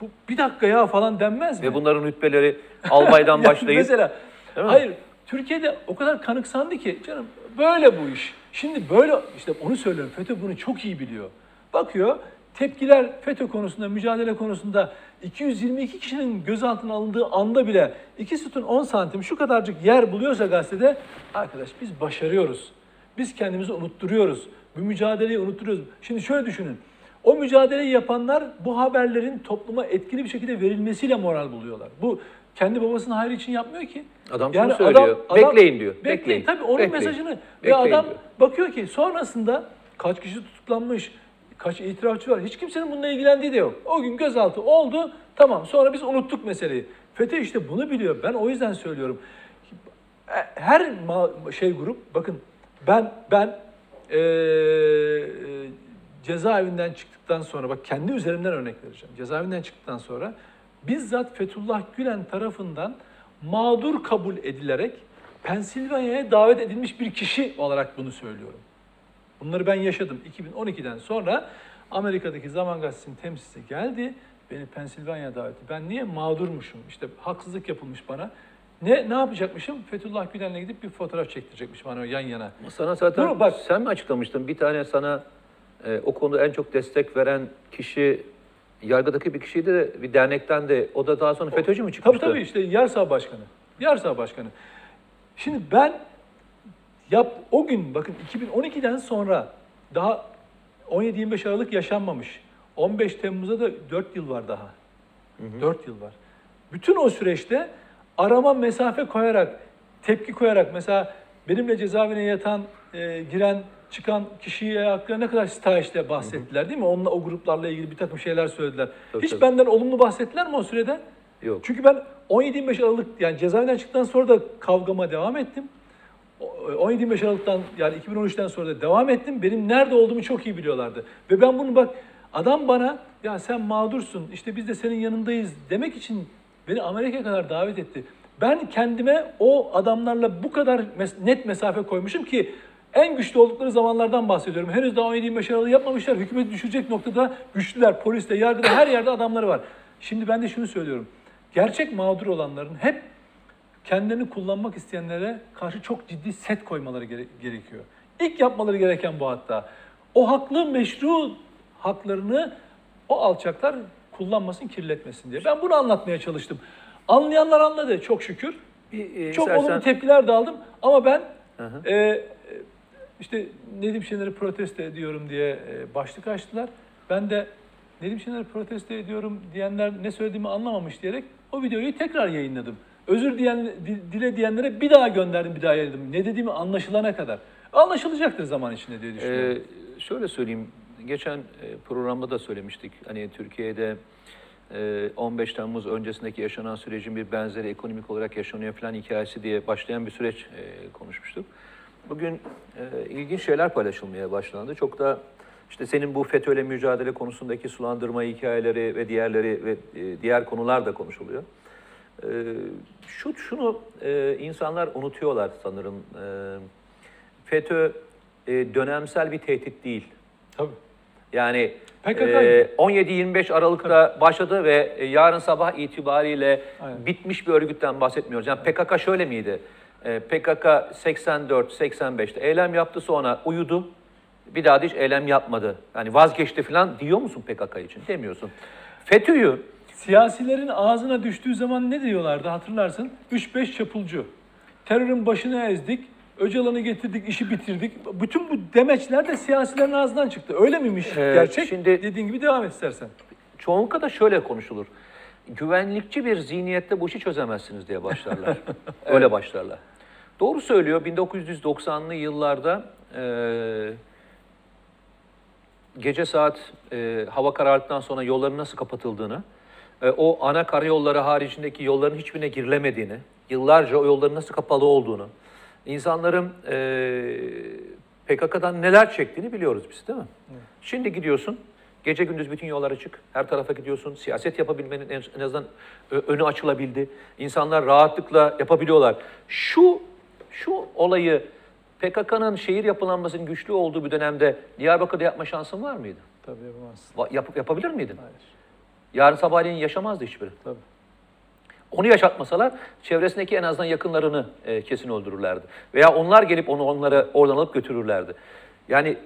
bu bir dakika ya falan denmez mi? Ve bunların rütbeleri albaydan [laughs] başlayıp Mesela hayır Türkiye'de o kadar kanıksandı ki canım böyle bu iş. Şimdi böyle işte onu söylüyorum FETÖ bunu çok iyi biliyor. Bakıyor tepkiler FETÖ konusunda mücadele konusunda 222 kişinin gözaltına alındığı anda bile iki sütun 10 santim şu kadarcık yer buluyorsa gazetede arkadaş biz başarıyoruz. Biz kendimizi unutturuyoruz. Bu mücadeleyi unutturuyoruz. Şimdi şöyle düşünün. O mücadeleyi yapanlar bu haberlerin topluma etkili bir şekilde verilmesiyle moral buluyorlar. Bu kendi babasının hayrı için yapmıyor ki. Adam şunu söylüyor, "Bekleyin" diyor, Bekleyin. "Bekleyin, Tabii onun bekleyin, mesajını. Ve bekleyin" adam diyor. bakıyor ki sonrasında kaç kişi tutuklanmış, kaç itirafçı var. Hiç kimsenin bununla ilgilendiği de yok. O gün gözaltı oldu. Tamam sonra biz unuttuk meseleyi. FETÖ işte bunu biliyor. Ben o yüzden söylüyorum. Her ma- şey grup bakın ben ben eee cezaevinden çıktıktan sonra bak kendi üzerimden örnek vereceğim. Cezaevinden çıktıktan sonra bizzat Fethullah Gülen tarafından mağdur kabul edilerek Pensilvanya'ya davet edilmiş bir kişi olarak bunu söylüyorum. Bunları ben yaşadım. 2012'den sonra Amerika'daki Zaman Gazetesi'nin temsilcisi geldi. Beni Pensilvanya'ya davet etti. Ben niye mağdurmuşum? İşte haksızlık yapılmış bana. Ne ne yapacakmışım? Fethullah Gülen'le gidip bir fotoğraf çektirecekmişim hani yan yana. Sana zaten Dur bak. sen mi açıklamıştın? Bir tane sana e, o konuda en çok destek veren kişi yargıdaki bir kişiydi de bir dernekten de o da daha sonra FETÖ'cü mü Tabii çıkmıştı? tabii işte Yarsav Başkanı. Yarsav Başkanı. Şimdi ben yap o gün bakın 2012'den sonra daha 17-25 Aralık yaşanmamış. 15 Temmuz'da da 4 yıl var daha. 4 yıl var. Bütün o süreçte arama mesafe koyarak, tepki koyarak mesela benimle cezaevine yatan, e, giren, çıkan kişiye hakkında ne kadar stajiste bahsettiler değil mi? Onunla o gruplarla ilgili bir takım şeyler söylediler. Tabii, Hiç tabii. benden olumlu bahsettiler mi o sürede? Yok. Çünkü ben 17-25 Aralık yani cezaevinden çıktıktan sonra da kavgama devam ettim. O- 17-25 Aralık'tan yani 2013'ten sonra da devam ettim. Benim nerede olduğumu çok iyi biliyorlardı. Ve ben bunu bak adam bana ya sen mağdursun işte biz de senin yanındayız demek için beni Amerika'ya kadar davet etti. Ben kendime o adamlarla bu kadar mes- net mesafe koymuşum ki en güçlü oldukları zamanlardan bahsediyorum. Henüz daha 17-25 Aralık'ı yapmamışlar. Hükümeti düşürecek noktada güçlüler, poliste, yargıda her yerde adamları var. Şimdi ben de şunu söylüyorum. Gerçek mağdur olanların hep kendilerini kullanmak isteyenlere karşı çok ciddi set koymaları gere- gerekiyor. İlk yapmaları gereken bu hatta. O haklı meşru haklarını o alçaklar kullanmasın, kirletmesin diye. Ben bunu anlatmaya çalıştım. Anlayanlar anladı çok şükür. Bir, e, Çok istersen- olumlu tepkiler de aldım ama ben Hı hı. e, e, işte Nedim Şener'i protesto ediyorum diye e, başlık açtılar. Ben de Nedim Şener'i protesto ediyorum diyenler ne söylediğimi anlamamış diyerek o videoyu tekrar yayınladım. Özür diyen, di- dile diyenlere bir daha gönderdim, bir daha yayınladım. Ne dediğimi anlaşılana kadar. Anlaşılacaktır zaman içinde diye düşünüyorum. Ee, şöyle söyleyeyim, geçen e, programda da söylemiştik. Hani Türkiye'de e, 15 Temmuz öncesindeki yaşanan sürecin bir benzeri ekonomik olarak yaşanıyor falan hikayesi diye başlayan bir süreç e, konuşmuştuk. Bugün e, ilginç şeyler paylaşılmaya başlandı. Çok da işte senin bu FETÖ'yle mücadele konusundaki sulandırma hikayeleri ve diğerleri ve e, diğer konular da konuşuluyor. E, şu şunu e, insanlar unutuyorlar sanırım. E, FETÖ e, dönemsel bir tehdit değil. Tabii. Yani e, 17-25 Aralık'ta başladı ve e, yarın sabah itibariyle Aynen. bitmiş bir örgütten bahsetmiyoruz. Yani PKK şöyle miydi? E, PKK 84-85'te eylem yaptı sonra uyudu. Bir daha da hiç eylem yapmadı. Yani vazgeçti falan diyor musun PKK için? Demiyorsun. FETÖ'yü Siyasilerin ağzına düştüğü zaman ne diyorlardı hatırlarsın? 3-5 çapulcu. Terörün başını ezdik, Öcalan'ı getirdik, işi bitirdik. Bütün bu demeçler de siyasilerin ağzından çıktı. Öyle miymiş Ee, gerçek? şimdi- Dediğin gibi devam et istersen. çoğunlukla da şöyle konuşulur. Güvenlikçi bir zihniyette bu işi çözemezsiniz diye başlarlar. [laughs] Öyle başlarlar. Doğru söylüyor. 1990'lı yıllarda e, gece saat e, hava karardıktan sonra yolların nasıl kapatıldığını, o ana karayolları haricindeki yolların hiçbirine girilemediğini, yıllarca o yolların nasıl kapalı olduğunu, insanların e, PKK'dan neler çektiğini biliyoruz biz değil mi? Şimdi gidiyorsun, gece gündüz bütün yollar açık, her tarafa gidiyorsun, siyaset yapabilmenin en, en azından ö- önü açılabildi. İnsanlar rahatlıkla yapabiliyorlar. Şu şu olayı PKK'nın şehir yapılanmasının güçlü olduğu bir dönemde Diyarbakır'da yapma şansın var mıydı? Tabii yapamazsın. Yap, yapabilir miydin? Hayır. Yarın sabahleyin yaşamazdı hiçbiri. Tabii. Onu yaşatmasalar çevresindeki en azından yakınlarını e, kesin öldürürlerdi. Veya onlar gelip onu onları oradan alıp götürürlerdi. Yani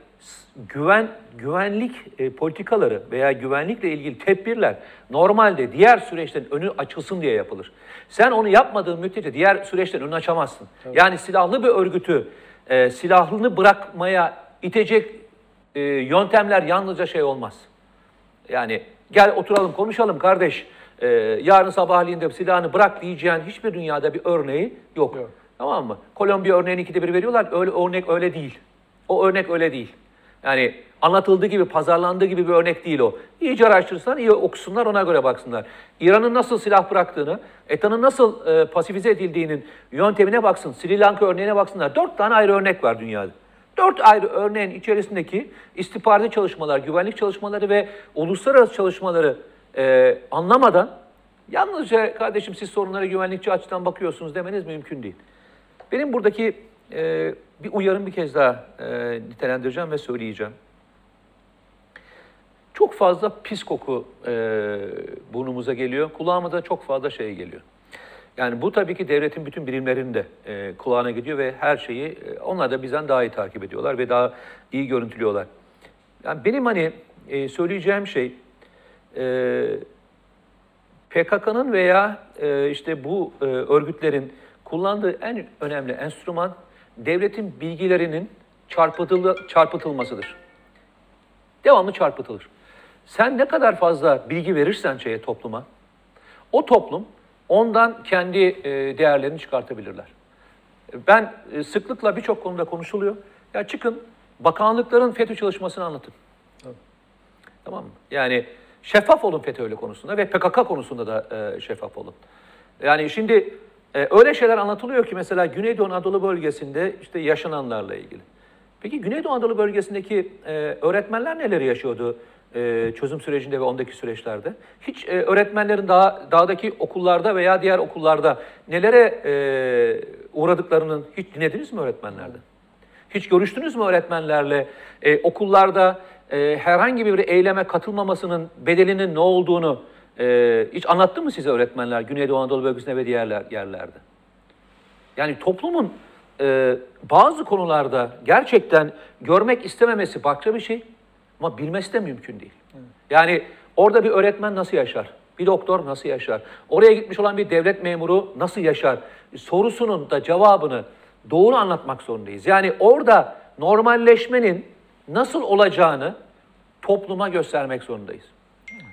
güven güvenlik e, politikaları veya güvenlikle ilgili tedbirler normalde diğer süreçlerin önü açılsın diye yapılır. Sen onu yapmadığın müddetçe diğer süreçlerin önünü açamazsın. Yani silahlı bir örgütü e, silahlını bırakmaya itecek e, yöntemler yalnızca şey olmaz. Yani gel oturalım konuşalım kardeş. Ee, yarın sabahleyin de silahını bırak diyeceğin hiçbir dünyada bir örneği yok. Yok. Tamam mı? Kolombiya örneğini ikide bir veriyorlar. Öyle örnek öyle değil. O örnek öyle değil. Yani anlatıldığı gibi, pazarlandığı gibi bir örnek değil o. İyice araştırsınlar, iyi okusunlar, ona göre baksınlar. İran'ın nasıl silah bıraktığını, ETA'nın nasıl e, pasifize edildiğinin yöntemine baksın. Sri Lanka örneğine baksınlar. Dört tane ayrı örnek var dünyada. Dört ayrı örneğin içerisindeki istihbarati çalışmalar, güvenlik çalışmaları ve uluslararası çalışmaları e, anlamadan yalnızca kardeşim siz sorunlara güvenlikçi açıdan bakıyorsunuz demeniz mümkün değil. Benim buradaki e, bir uyarım bir kez daha e, nitelendireceğim ve söyleyeceğim. Çok fazla pis koku e, burnumuza geliyor. Kulağıma da çok fazla şey geliyor. Yani bu tabii ki devletin bütün birimlerinin de e, kulağına gidiyor ve her şeyi e, onlar da bizden daha iyi takip ediyorlar ve daha iyi görüntülüyorlar. Yani benim hani e, söyleyeceğim şey e, PKK'nın veya e, işte bu e, örgütlerin kullandığı en önemli enstrüman devletin bilgilerinin çarpıtılı, çarpıtılmasıdır. Devamlı çarpıtılır. Sen ne kadar fazla bilgi verirsen şeye topluma, o toplum ondan kendi e, değerlerini çıkartabilirler. Ben e, sıklıkla birçok konuda konuşuluyor. Ya çıkın bakanlıkların FETÖ çalışmasını anlatın. Tamam mı? Yani şeffaf olun FETÖ'yle konusunda ve PKK konusunda da e, şeffaf olun. Yani şimdi e, öyle şeyler anlatılıyor ki mesela Güneydoğu Anadolu bölgesinde işte yaşananlarla ilgili. Peki Güneydoğu Anadolu bölgesindeki e, öğretmenler neler yaşıyordu e, çözüm sürecinde ve ondaki süreçlerde? Hiç e, öğretmenlerin dağ, dağdaki okullarda veya diğer okullarda nelere e, uğradıklarının hiç dinlediniz mi öğretmenlerden? Hiç görüştünüz mü öğretmenlerle? E, okullarda e, herhangi bir eyleme katılmamasının bedelinin ne olduğunu e, hiç anlattı mı size öğretmenler Güneydoğu Anadolu bölgesinde ve diğer yerlerde? Yani toplumun e, bazı konularda gerçekten görmek istememesi başka bir şey ama bilmesi de mümkün değil. Yani orada bir öğretmen nasıl yaşar? Bir doktor nasıl yaşar? Oraya gitmiş olan bir devlet memuru nasıl yaşar? Sorusunun da cevabını doğru anlatmak zorundayız. Yani orada normalleşmenin nasıl olacağını topluma göstermek zorundayız.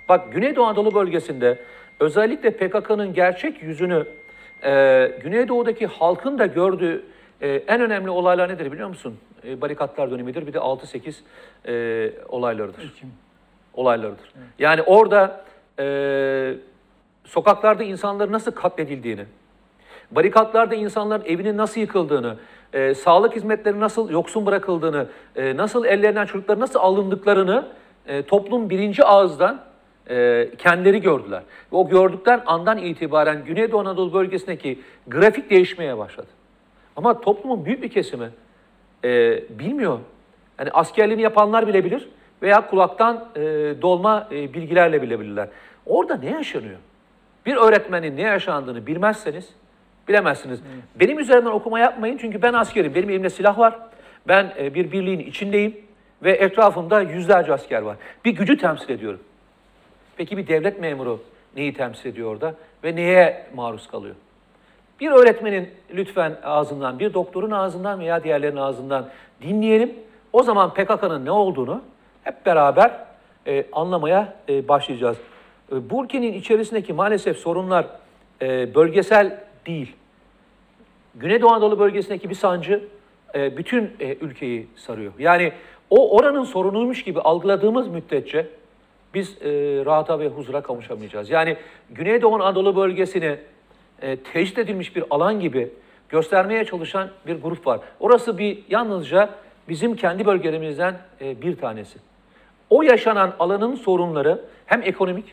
Bak Güneydoğu Anadolu bölgesinde özellikle PKK'nın gerçek yüzünü e, Güneydoğu'daki halkın da gördüğü e, en önemli olaylar nedir biliyor musun? E, barikatlar dönemidir bir de 6-8 e, olaylarıdır. Ekim. Olaylarıdır. Yani orada e, sokaklarda insanların nasıl katledildiğini, barikatlarda insanların evinin nasıl yıkıldığını, e, sağlık hizmetleri nasıl yoksun bırakıldığını, e, nasıl ellerinden çocukları nasıl alındıklarını e, toplum birinci ağızdan e, kendileri gördüler. Ve o gördükten andan itibaren Güneydoğu Anadolu bölgesindeki grafik değişmeye başladı. Ama toplumun büyük bir kesimi e, bilmiyor. Yani askerliğini yapanlar bile bilir veya kulaktan e, dolma e, bilgilerle bilebilirler. Orada ne yaşanıyor? Bir öğretmenin ne yaşandığını bilmezseniz bilemezsiniz. Benim üzerimden okuma yapmayın çünkü ben askerim. Benim elimde silah var. Ben e, bir birliğin içindeyim ve etrafımda yüzlerce asker var. Bir gücü temsil ediyorum. Peki bir devlet memuru neyi temsil ediyor orada ve neye maruz kalıyor? Bir öğretmenin lütfen ağzından, bir doktorun ağzından veya diğerlerinin ağzından dinleyelim. O zaman PKK'nın ne olduğunu hep beraber e, anlamaya e, başlayacağız. E, bu içerisindeki maalesef sorunlar e, bölgesel değil. Güneydoğu Anadolu bölgesindeki bir sancı e, bütün e, ülkeyi sarıyor. Yani o oranın sorunuymuş gibi algıladığımız müddetçe biz e, rahata ve huzura kavuşamayacağız. Yani Güneydoğu Anadolu bölgesini e, tecrit edilmiş bir alan gibi göstermeye çalışan bir grup var. Orası bir yalnızca bizim kendi bölgelerimizden e, bir tanesi. O yaşanan alanın sorunları hem ekonomik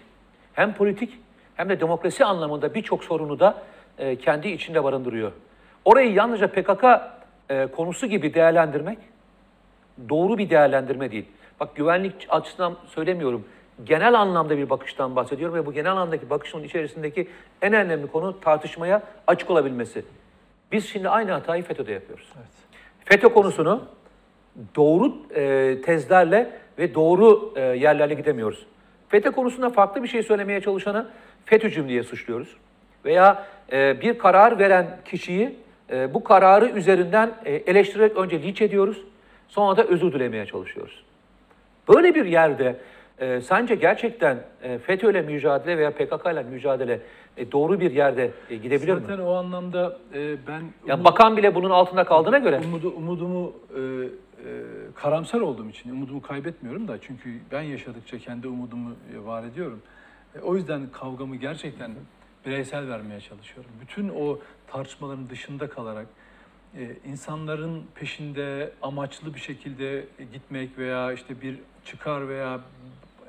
hem politik hem de demokrasi anlamında birçok sorunu da e, kendi içinde barındırıyor. Orayı yalnızca PKK e, konusu gibi değerlendirmek doğru bir değerlendirme değil. Bak güvenlik açısından söylemiyorum. Genel anlamda bir bakıştan bahsediyorum ve bu genel anlamdaki bakışın içerisindeki en önemli konu tartışmaya açık olabilmesi. Biz şimdi aynı hatayı FETÖ'de yapıyoruz. Evet. FETÖ konusunu doğru e, tezlerle ve doğru e, yerlerle gidemiyoruz. FETÖ konusunda farklı bir şey söylemeye çalışanı FETÖ'cüm diye suçluyoruz. Veya e, bir karar veren kişiyi e, bu kararı üzerinden e, eleştirerek önce linç ediyoruz. Sonra da özür dilemeye çalışıyoruz. Böyle bir yerde e, sence gerçekten e, FETÖ ile mücadele veya PKK ile mücadele e, doğru bir yerde e, gidebilir Zaten mi? o anlamda e, ben Ya bakan bile bunun altında kaldığına göre. umudu, umudumu e, e, karamsar olduğum için umudumu kaybetmiyorum da çünkü ben yaşadıkça kendi umudumu e, var ediyorum. E, o yüzden kavgamı gerçekten bireysel vermeye çalışıyorum. Bütün o tartışmaların dışında kalarak e, insanların peşinde amaçlı bir şekilde gitmek veya işte bir çıkar veya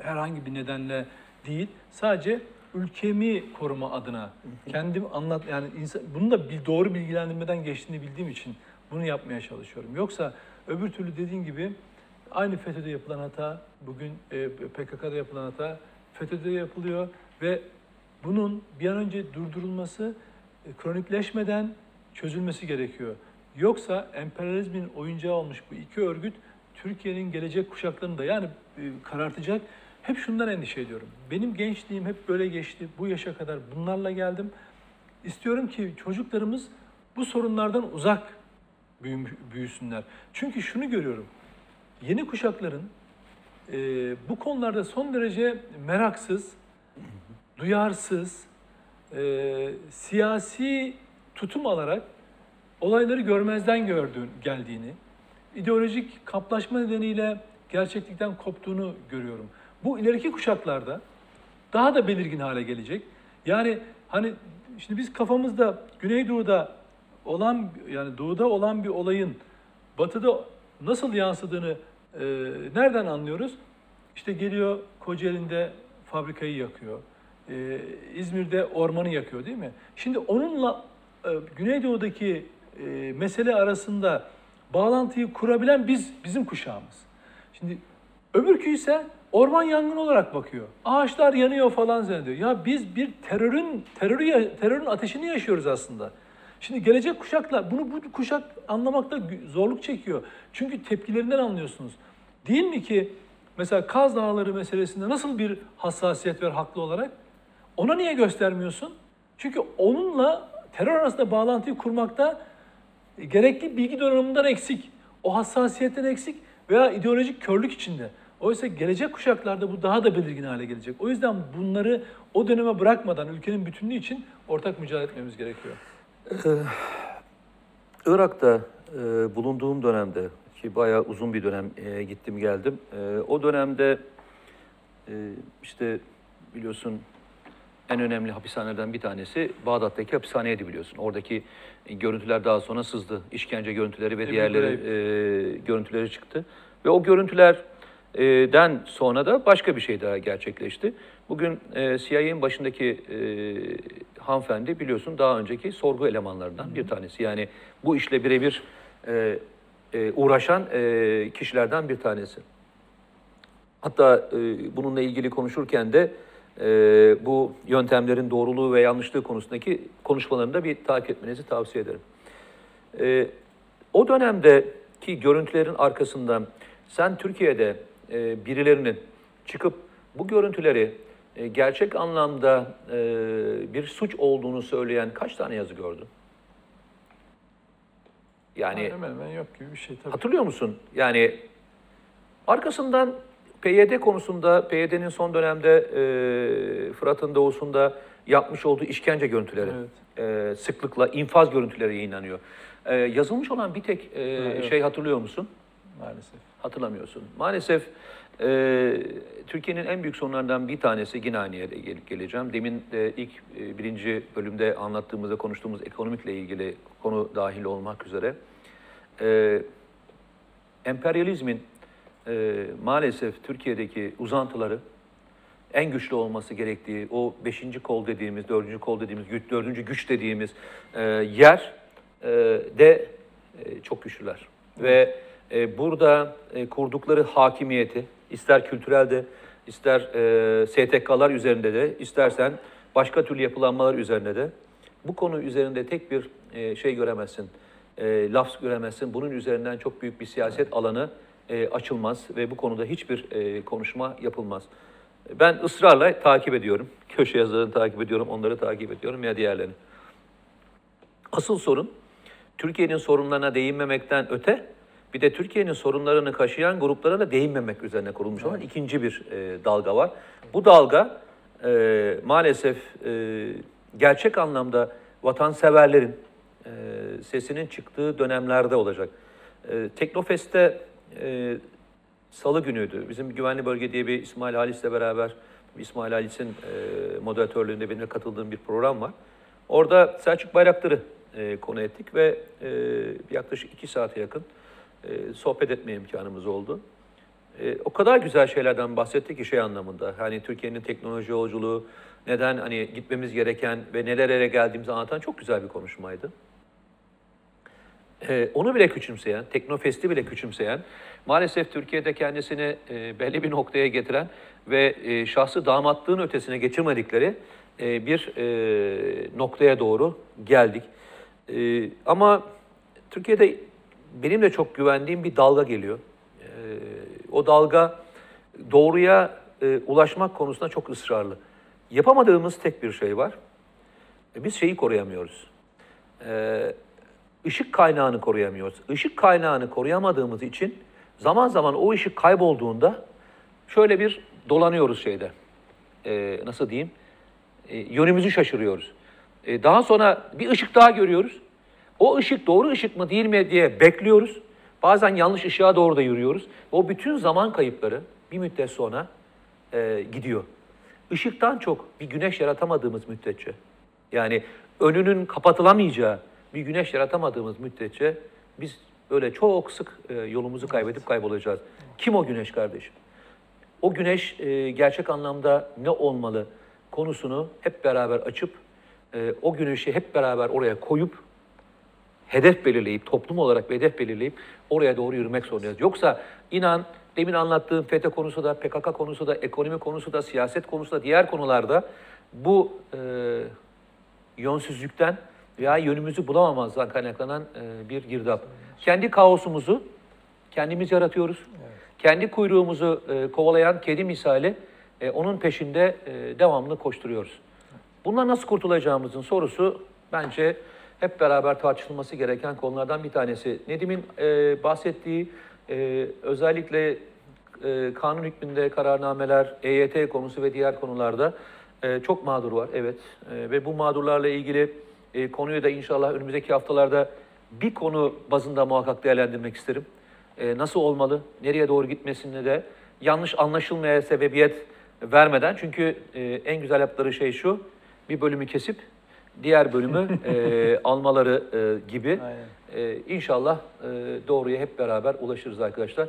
herhangi bir nedenle değil, sadece ülkemi koruma adına kendim anlat yani insan, bunu da bir doğru bilgilendirmeden geçtiğini bildiğim için bunu yapmaya çalışıyorum. Yoksa öbür türlü dediğin gibi aynı FETÖ'de yapılan hata, bugün e, PKK'da yapılan hata FETÖ'de yapılıyor ve bunun bir an önce durdurulması, e, kronikleşmeden çözülmesi gerekiyor. Yoksa emperyalizmin oyuncağı olmuş bu iki örgüt Türkiye'nin gelecek kuşaklarını da yani e, karartacak. Hep şundan endişe ediyorum. Benim gençliğim hep böyle geçti. Bu yaşa kadar bunlarla geldim. İstiyorum ki çocuklarımız bu sorunlardan uzak büyüsünler. Çünkü şunu görüyorum. Yeni kuşakların e, bu konularda son derece meraksız, duyarsız, e, siyasi tutum alarak olayları görmezden gördüğün, geldiğini, ideolojik kaplaşma nedeniyle gerçeklikten koptuğunu görüyorum. Bu ileriki kuşaklarda daha da belirgin hale gelecek. Yani hani şimdi biz kafamızda Güneydoğu'da olan yani doğuda olan bir olayın batıda nasıl yansıdığını e, nereden anlıyoruz? İşte geliyor Kocaeli'nde fabrikayı yakıyor. Ee, İzmir'de ormanı yakıyor değil mi? Şimdi onunla e, Güneydoğu'daki e, mesele arasında bağlantıyı kurabilen biz, bizim kuşağımız. Şimdi öbürkü ise orman yangını olarak bakıyor. Ağaçlar yanıyor falan zannediyor. Ya biz bir terörün terörü terörün ateşini yaşıyoruz aslında. Şimdi gelecek kuşaklar bunu bu kuşak anlamakta zorluk çekiyor. Çünkü tepkilerinden anlıyorsunuz. Değil mi ki mesela Kaz Dağları meselesinde nasıl bir hassasiyet var haklı olarak? Ona niye göstermiyorsun? Çünkü onunla terör arasında bağlantıyı kurmakta gerekli bilgi donanımından eksik, o hassasiyetten eksik veya ideolojik körlük içinde. Oysa gelecek kuşaklarda bu daha da belirgin hale gelecek. O yüzden bunları o döneme bırakmadan ülkenin bütünlüğü için ortak mücadele etmemiz gerekiyor. Ee, Irak'ta e, bulunduğum dönemde ki bayağı uzun bir dönem e, gittim geldim. E, o dönemde e, işte biliyorsun en önemli hapishanelerden bir tanesi Bağdat'taki hapishaneydi biliyorsun. Oradaki görüntüler daha sonra sızdı. İşkence görüntüleri ve Ebu diğerleri e, görüntüleri çıktı. Ve o görüntülerden sonra da başka bir şey daha gerçekleşti. Bugün e, CIA'nin başındaki e, hanımefendi biliyorsun daha önceki sorgu elemanlarından bir tanesi. Yani bu işle birebir e, e, uğraşan e, kişilerden bir tanesi. Hatta e, bununla ilgili konuşurken de e, bu yöntemlerin doğruluğu ve yanlışlığı konusundaki konuşmalarını da bir takip etmenizi tavsiye ederim. E, o dönemdeki görüntülerin arkasından sen Türkiye'de e, birilerinin çıkıp bu görüntüleri e, gerçek anlamda e, bir suç olduğunu söyleyen kaç tane yazı gördün? Yani hemen hemen yok gibi bir şey tabii. Hatırlıyor musun? Yani arkasından PYD konusunda, PYD'nin son dönemde e, Fırat'ın doğusunda yapmış olduğu işkence görüntüleri e, sıklıkla infaz görüntüleri yayınlanıyor. E, yazılmış olan bir tek e, evet. şey hatırlıyor musun? Maalesef. Hatırlamıyorsun. Maalesef e, Türkiye'nin en büyük sorunlarından bir tanesi yere gel- geleceğim. Demin de ilk e, birinci bölümde anlattığımızda konuştuğumuz ekonomikle ilgili konu dahil olmak üzere e, emperyalizmin e, maalesef Türkiye'deki uzantıları en güçlü olması gerektiği o beşinci kol dediğimiz, dördüncü kol dediğimiz, dördüncü güç dediğimiz e, yer e, de e, çok güçlüler. Ve e, burada e, kurdukları hakimiyeti ister kültürelde, ister e, STK'lar üzerinde de, istersen başka türlü yapılanmalar üzerinde de bu konu üzerinde tek bir e, şey göremezsin, e, laf göremezsin. Bunun üzerinden çok büyük bir siyaset alanı e, açılmaz ve bu konuda hiçbir e, konuşma yapılmaz. Ben ısrarla takip ediyorum. Köşe yazılarını takip ediyorum, onları takip ediyorum ya diğerlerini. Asıl sorun Türkiye'nin sorunlarına değinmemekten öte bir de Türkiye'nin sorunlarını kaşıyan gruplara da değinmemek üzerine kurulmuş olan ikinci bir e, dalga var. Bu dalga e, maalesef e, gerçek anlamda vatanseverlerin e, sesinin çıktığı dönemlerde olacak. E, Teknofest'te e, Salı günüydü. Bizim Güvenli Bölge diye bir İsmail Halis'le beraber, İsmail Halis'in e, moderatörlüğünde benim katıldığım bir program var. Orada Selçuk Bayraktar'ı e, konu ettik ve e, yaklaşık iki saate yakın e, sohbet etme imkanımız oldu. E, o kadar güzel şeylerden bahsetti ki şey anlamında. Hani Türkiye'nin teknoloji yolculuğu, neden hani gitmemiz gereken ve nelere geldiğimizi anlatan çok güzel bir konuşmaydı. Ee, onu bile küçümseyen, Teknofest'i bile küçümseyen, maalesef Türkiye'de kendisini e, belli bir noktaya getiren ve e, şahsı damatlığın ötesine geçirmedikleri e, bir e, noktaya doğru geldik. E, ama Türkiye'de benim de çok güvendiğim bir dalga geliyor. E, o dalga doğruya e, ulaşmak konusunda çok ısrarlı. Yapamadığımız tek bir şey var. E, biz şeyi koruyamıyoruz. E, ışık kaynağını koruyamıyoruz. Işık kaynağını koruyamadığımız için zaman zaman o ışık kaybolduğunda şöyle bir dolanıyoruz şeyde. Ee, nasıl diyeyim? Ee, yönümüzü şaşırıyoruz. Ee, daha sonra bir ışık daha görüyoruz. O ışık doğru ışık mı değil mi diye bekliyoruz. Bazen yanlış ışığa doğru da yürüyoruz. O bütün zaman kayıpları bir müddet sonra e, gidiyor. Işıktan çok bir güneş yaratamadığımız müddetçe, yani önünün kapatılamayacağı bir güneş yaratamadığımız müddetçe biz böyle çok sık e, yolumuzu kaybedip kaybolacağız. Kim o güneş kardeşim? O güneş e, gerçek anlamda ne olmalı konusunu hep beraber açıp e, o güneşi hep beraber oraya koyup hedef belirleyip, toplum olarak bir hedef belirleyip oraya doğru yürümek zorundayız. Yoksa inan demin anlattığım FETÖ konusu da, PKK konusu da, ekonomi konusu da, siyaset konusu da, diğer konularda bu e, yönsüzlükten veya yönümüzü bulamamazdan kaynaklanan e, bir girdap. Kendi kaosumuzu kendimiz yaratıyoruz. Kendi kuyruğumuzu e, kovalayan kedi misali e, onun peşinde e, devamlı koşturuyoruz. Bundan nasıl kurtulacağımızın sorusu bence hep beraber tartışılması gereken konulardan bir tanesi. Nedim'in e, bahsettiği e, özellikle e, kanun hükmünde kararnameler, EYT konusu ve diğer konularda e, çok mağdur var. Evet e, ve bu mağdurlarla ilgili e, konuyu da inşallah önümüzdeki haftalarda bir konu bazında muhakkak değerlendirmek isterim. E, nasıl olmalı, nereye doğru gitmesini de yanlış anlaşılmaya sebebiyet vermeden çünkü e, en güzel yaptıkları şey şu, bir bölümü kesip diğer bölümü [laughs] e, almaları e, gibi e, inşallah e, doğruya hep beraber ulaşırız arkadaşlar.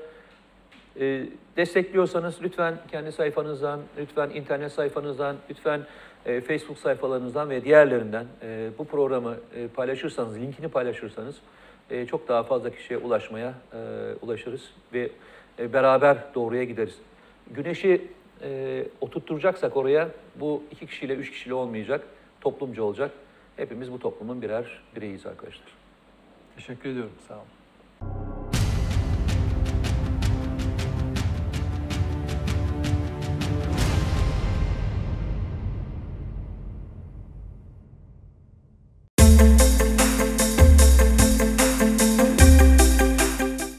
E, destekliyorsanız lütfen kendi sayfanızdan, lütfen internet sayfanızdan, lütfen e, Facebook sayfalarınızdan ve diğerlerinden e, bu programı e, paylaşırsanız, linkini paylaşırsanız e, çok daha fazla kişiye ulaşmaya e, ulaşırız ve e, beraber doğruya gideriz. Güneşi e, oturtturacaksak oraya bu iki kişiyle, üç kişiyle olmayacak, toplumca olacak. Hepimiz bu toplumun birer bireyiz arkadaşlar. Teşekkür ediyorum. Sağ olun.